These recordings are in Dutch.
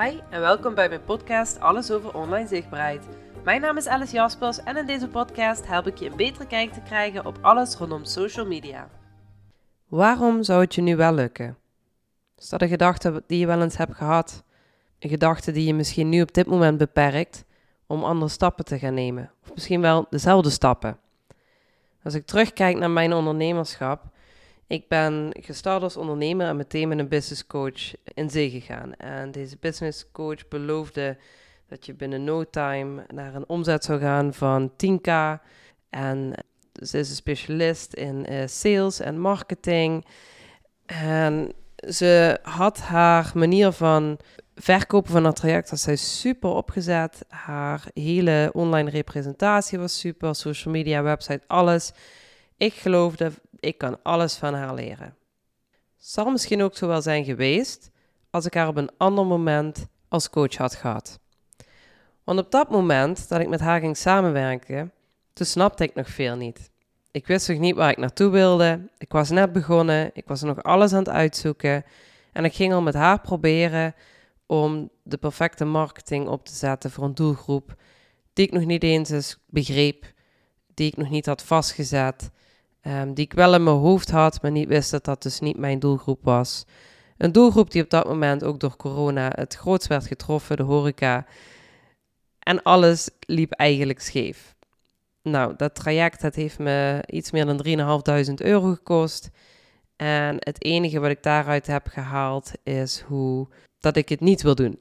Hi en welkom bij mijn podcast Alles over online zichtbaarheid. Mijn naam is Alice Jaspers en in deze podcast help ik je een betere kijk te krijgen op alles rondom social media. Waarom zou het je nu wel lukken? Is dat een gedachte die je wel eens hebt gehad? Een gedachte die je misschien nu op dit moment beperkt om andere stappen te gaan nemen? Of misschien wel dezelfde stappen? Als ik terugkijk naar mijn ondernemerschap, ik ben gestart als ondernemer en meteen met een business coach in zee gegaan. En deze business coach beloofde dat je binnen no time naar een omzet zou gaan van 10k. En ze is een specialist in uh, sales en marketing. En ze had haar manier van verkopen van haar traject zij super opgezet. Haar hele online representatie was super, social media, website, alles. Ik geloofde, ik kan alles van haar leren. Zal misschien ook zo wel zijn geweest als ik haar op een ander moment als coach had gehad. Want op dat moment dat ik met haar ging samenwerken, toen snapte ik nog veel niet. Ik wist nog niet waar ik naartoe wilde. Ik was net begonnen, ik was nog alles aan het uitzoeken. En ik ging al met haar proberen om de perfecte marketing op te zetten voor een doelgroep die ik nog niet eens begreep, die ik nog niet had vastgezet Ehm, die ik wel in mijn hoofd had, maar niet wist dat dat dus niet mijn doelgroep was. Een doelgroep die op dat moment ook door corona het grootst werd getroffen, de horeca. En alles liep eigenlijk scheef. Nou, dat traject dat heeft me iets meer dan 3.500 euro gekost. En het enige wat ik daaruit heb gehaald is hoe dat ik het niet wil doen.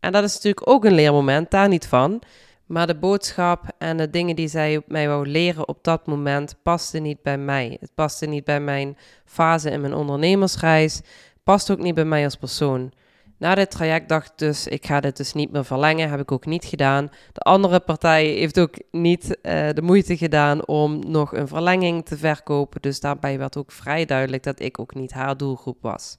En dat is natuurlijk ook een leermoment, daar niet van. Maar de boodschap en de dingen die zij mij wou leren op dat moment pasten niet bij mij. Het paste niet bij mijn fase in mijn ondernemersreis, past ook niet bij mij als persoon. Na dit traject dacht ik dus, ik ga dit dus niet meer verlengen, heb ik ook niet gedaan. De andere partij heeft ook niet uh, de moeite gedaan om nog een verlenging te verkopen. Dus daarbij werd ook vrij duidelijk dat ik ook niet haar doelgroep was.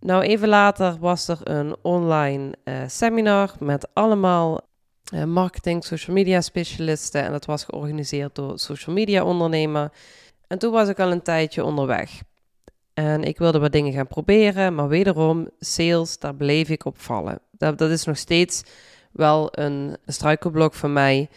Nou, even later was er een online uh, seminar met allemaal marketing, social media specialisten. En dat was georganiseerd door social media ondernemer. En toen was ik al een tijdje onderweg. En ik wilde wat dingen gaan proberen, maar wederom, sales, daar bleef ik op vallen. Dat, dat is nog steeds wel een struikelblok voor mij.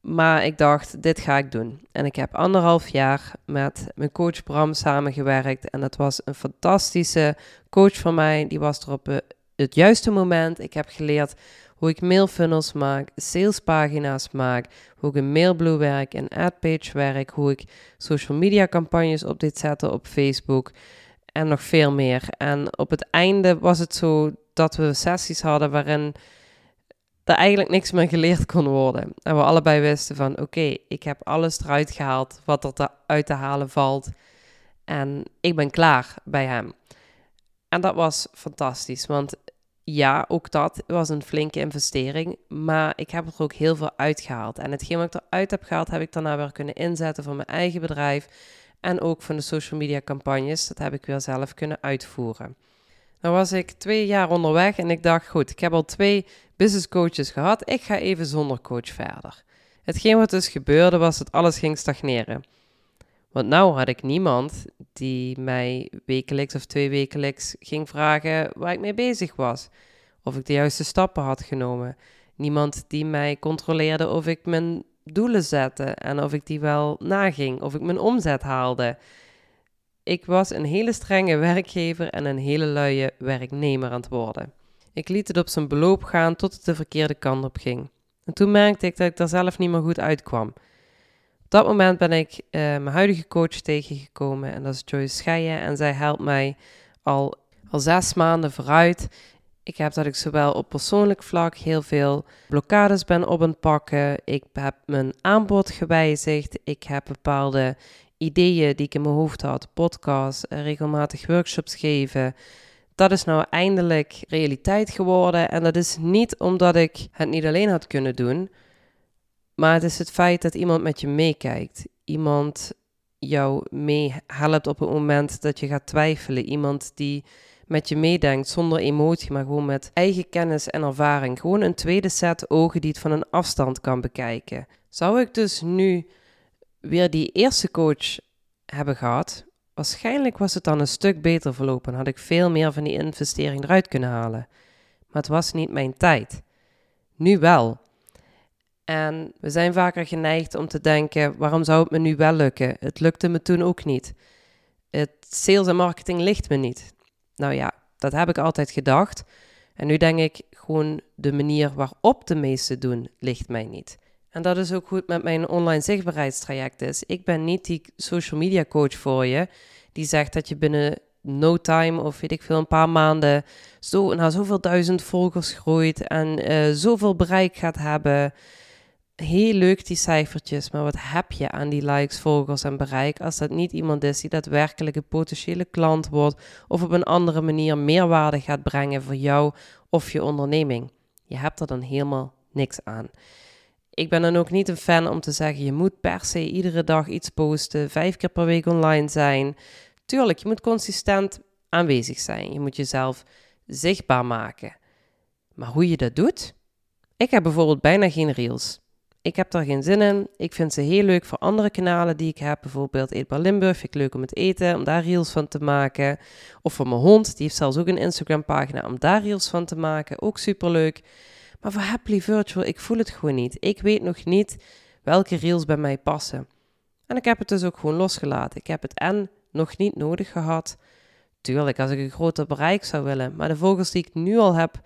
Maar ik dacht, dit ga ik doen. En ik heb anderhalf jaar met mijn coach Bram samengewerkt. En dat was een fantastische coach voor mij. Die was er op eh, het juiste moment. Ik heb geleerd hoe ik mailfunnels maak, salespagina's maak, hoe ik een mailblue werk, een adpage werk, hoe ik social media campagnes op dit zetten op Facebook en nog veel meer. En op het einde was het zo dat we sessies hadden waarin er eigenlijk niks meer geleerd kon worden. En we allebei wisten van oké, ik heb alles eruit gehaald wat er te, uit te halen valt. En ik ben klaar bij hem. En dat was fantastisch, want ja, ook dat was een flinke investering. Maar ik heb er ook heel veel uitgehaald. En hetgeen wat ik eruit heb gehaald, heb ik daarna weer kunnen inzetten voor mijn eigen bedrijf. En ook van de social media campagnes. Dat heb ik weer zelf kunnen uitvoeren. Dan was ik twee jaar onderweg en ik dacht, goed, ik heb al twee business coaches gehad. Ik ga even zonder coach verder. Hetgeen wat dus gebeurde was dat alles ging stagneren. Want nou had ik niemand die mij wekelijks of twee wekelijks ging vragen waar ik mee bezig was. Of ik de juiste stappen had genomen. Niemand die mij controleerde of ik mijn doelen zette en of ik die wel naging, of ik mijn omzet haalde. Ik was een hele strenge werkgever en een hele luie werknemer aan het worden. Ik liet het op zijn beloop gaan tot het de verkeerde kant op ging. En toen merkte ik dat ik daar zelf niet meer goed uitkwam dat moment ben ik uh, mijn huidige coach tegengekomen en dat is Joyce Scheijen en zij helpt mij al, al zes maanden vooruit. Ik heb dat ik zowel op persoonlijk vlak heel veel blokkades ben op het pakken. Ik heb mijn aanbod gewijzigd. Ik heb bepaalde ideeën die ik in mijn hoofd had, podcasts, regelmatig workshops geven. Dat is nou eindelijk realiteit geworden. En dat is niet omdat ik het niet alleen had kunnen doen, maar het is het feit dat iemand met je meekijkt. Iemand jou meehelpt op het moment dat je gaat twijfelen. Iemand die met je meedenkt zonder emotie, maar gewoon met eigen kennis en ervaring. Gewoon een tweede set ogen die het van een afstand kan bekijken. Zou ik dus nu weer die eerste coach hebben gehad, waarschijnlijk was het dan een stuk beter verlopen. Had ik veel meer van die investering eruit kunnen halen. maar het was niet mijn tijd. Nu wel. En we zijn vaker geneigd om te denken: waarom zou het me nu wel lukken? Het lukte me toen ook niet. Het sales en marketing ligt me niet. Nou ja, dat heb ik altijd gedacht. En nu denk ik gewoon de manier waarop de meesten doen, ligt mij niet. En dat is ook goed met mijn online zichtbaarheidstraject is. Ik ben niet die social media coach voor je die zegt dat je binnen no time of weet ik veel, een paar maanden zo naar zoveel duizend volgers groeit en uh, zoveel bereik gaat hebben. Heel leuk die cijfertjes, maar wat heb je aan die likes, volgers en bereik als dat niet iemand is die daadwerkelijk een potentiële klant wordt of op een andere manier meerwaarde gaat brengen voor jou of je onderneming? Je hebt er dan helemaal niks aan. Ik ben dan ook niet een fan om te zeggen: je moet per se iedere dag iets posten, vijf keer per week online zijn. Tuurlijk, je moet consistent aanwezig zijn. Je moet jezelf zichtbaar maken. Maar hoe je dat doet? Ik heb bijvoorbeeld bijna geen reels. Ik heb daar geen zin in. Ik vind ze heel leuk voor andere kanalen die ik heb. Bijvoorbeeld Eetbaar Limburg vind ik leuk om het eten, om daar reels van te maken. Of voor mijn hond, die heeft zelfs ook een Instagram pagina om daar reels van te maken. Ook superleuk. Maar voor Happily Virtual, ik voel het gewoon niet. Ik weet nog niet welke reels bij mij passen. En ik heb het dus ook gewoon losgelaten. Ik heb het en nog niet nodig gehad. Tuurlijk, als ik een groter bereik zou willen. Maar de volgers die ik nu al heb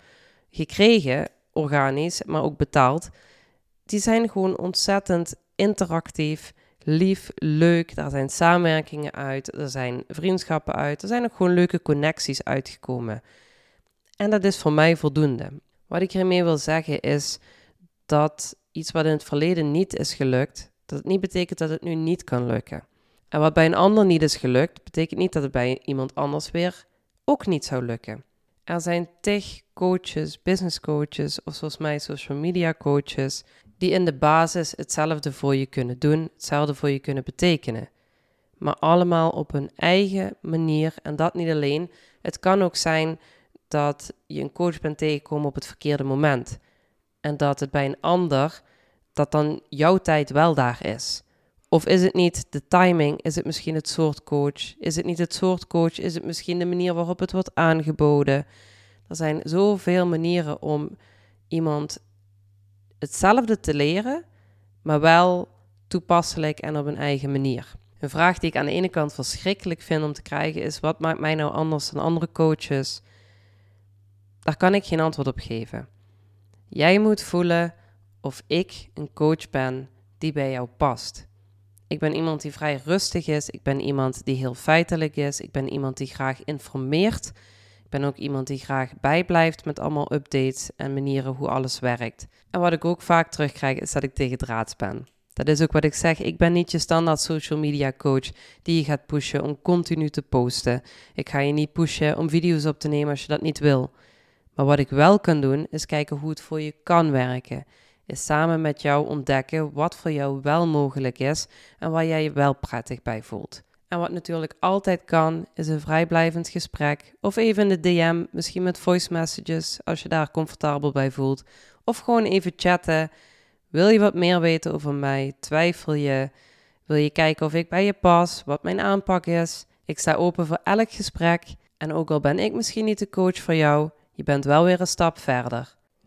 gekregen, organisch, maar ook betaald, die zijn gewoon ontzettend interactief, lief, leuk. Daar zijn samenwerkingen uit, er zijn vriendschappen uit, er zijn ook gewoon leuke connecties uitgekomen. En dat is voor mij voldoende. Wat ik hiermee wil zeggen is dat iets wat in het verleden niet is gelukt, dat het niet betekent dat het nu niet kan lukken. En wat bij een ander niet is gelukt, betekent niet dat het bij iemand anders weer ook niet zou lukken. Er zijn tech coaches, business coaches of zoals mij social media coaches, die in de basis hetzelfde voor je kunnen doen, hetzelfde voor je kunnen betekenen. Maar allemaal op hun eigen manier en dat niet alleen. Het kan ook zijn dat je een coach bent tegengekomen op het verkeerde moment. En dat het bij een ander, dat dan jouw tijd wel daar is. Of is het niet de timing? Is het misschien het soort coach? Is het niet het soort coach? Is het misschien de manier waarop het wordt aangeboden? Er zijn zoveel manieren om iemand hetzelfde te leren, maar wel toepasselijk en op een eigen manier. Een vraag die ik aan de ene kant verschrikkelijk vind om te krijgen is: wat maakt mij nou anders dan andere coaches? Daar kan ik geen antwoord op geven. Jij moet voelen of ik een coach ben die bij jou past. Ik ben iemand die vrij rustig is. Ik ben iemand die heel feitelijk is. Ik ben iemand die graag informeert. Ik ben ook iemand die graag bijblijft met allemaal updates en manieren hoe alles werkt. En wat ik ook vaak terugkrijg is dat ik tegen draads ben. Dat is ook wat ik zeg. Ik ben niet je standaard social media coach die je gaat pushen om continu te posten. Ik ga je niet pushen om video's op te nemen als je dat niet wil. Maar wat ik wel kan doen, is kijken hoe het voor je kan werken. Is samen met jou ontdekken wat voor jou wel mogelijk is en waar jij je wel prettig bij voelt. En wat natuurlijk altijd kan, is een vrijblijvend gesprek. Of even in de DM, misschien met voice messages als je daar comfortabel bij voelt. Of gewoon even chatten. Wil je wat meer weten over mij? Twijfel je? Wil je kijken of ik bij je pas? Wat mijn aanpak is? Ik sta open voor elk gesprek. En ook al ben ik misschien niet de coach voor jou, je bent wel weer een stap verder.